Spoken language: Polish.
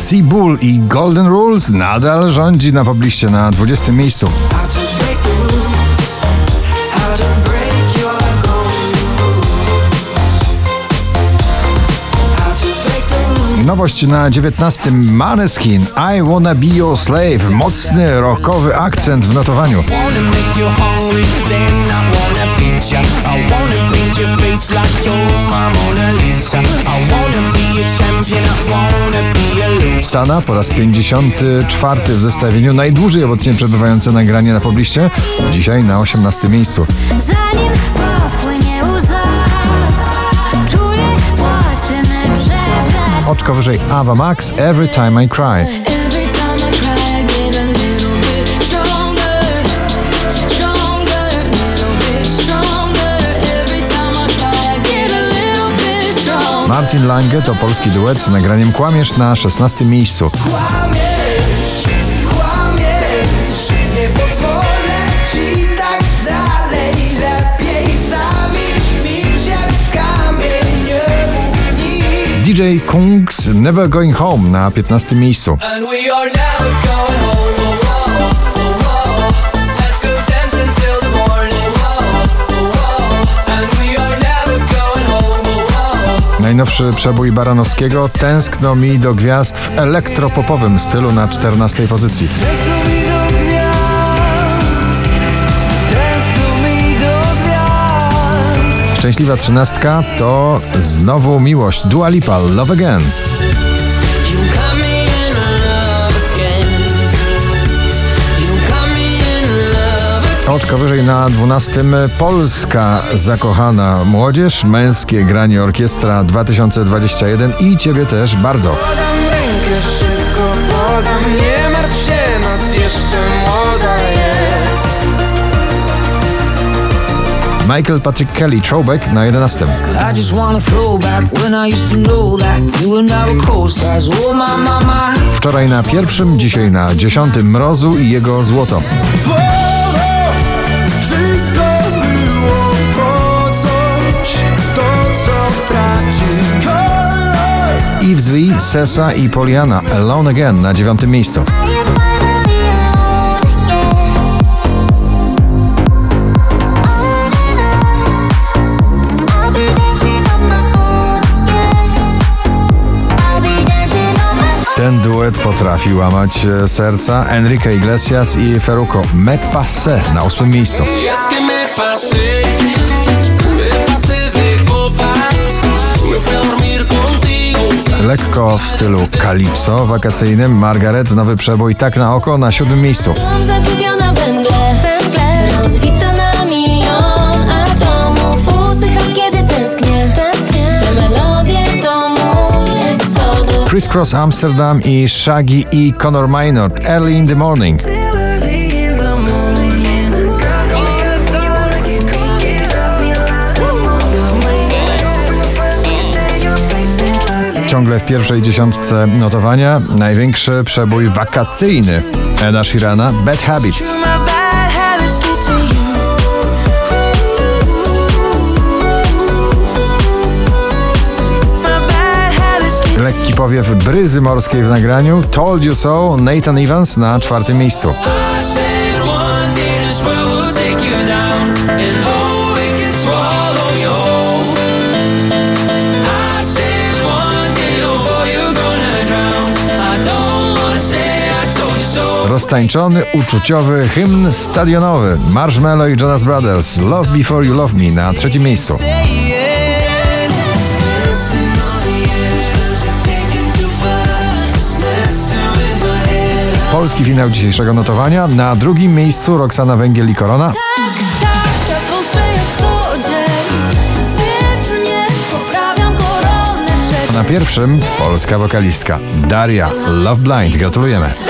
Sea Bull i Golden Rules nadal rządzi na pobliście na 20 miejscu. Nowość na 19 Maneskin I Wanna Be Your Slave. Mocny rockowy akcent w notowaniu. I wanna Sana po raz 54 w zestawieniu, najdłużej obecnie przebywające nagranie na pobliście, dzisiaj na 18 miejscu. Zanim popłynie łza Oczko wyżej Ava Max Every Time I Cry. Martin Lange to polski duet z nagraniem Kłamiesz na 16 miejscu. Kłamiesz, kłamiesz, nie pozwolę ci tak dalej. Lepiej. DJ Kungs Never Going Home na 15 miejscu. And we are never going home. Najnowszy przebój Baranowskiego Tęskno mi do gwiazd w elektropopowym stylu na 14 pozycji. Tęskno mi do gwiazd, tęskno mi do gwiazd. Szczęśliwa trzynastka to znowu miłość Dua Lipa Love Again. Oczko wyżej na 12 Polska zakochana młodzież, męskie granie orkiestra 2021 i ciebie też bardzo. Podam rękę szybko, podam, nie martw się, noc jeszcze młoda jest. Michael Patrick Kelly Throwback na 11. I just wanna throw back when I used to know that you and I were co-stars. Oh my, my, my. Wczoraj na pierwszym, dzisiaj na dziesiątym Mrozu i jego złoto. I wzwij Sesa i Poliana Alone Again na dziewiątym miejscu. Ten duet potrafi łamać e, serca. Enrique Iglesias i Ferruco Me Passe na ósmym miejscu. Lekko w stylu calypso wakacyjnym. Margaret, nowy przebój tak na oko na siódmym miejscu. Criss Cross Amsterdam i Shaggy i Conor Minor Early in the Morning. Ciągle w pierwszej dziesiątce notowania największy przebój wakacyjny Eda Sheerana Bad Habits. Lekki powiew bryzy morskiej w nagraniu Told You So Nathan Evans na czwartym miejscu. Roztańczony, uczuciowy hymn stadionowy Marshmello i Jonas Brothers Love Before You Love Me na trzecim miejscu. Polski finał dzisiejszego notowania. Na drugim miejscu Roxana Węgiel i Korona. Tak, tak, Na pierwszym polska wokalistka Daria Love Blind. Gratulujemy.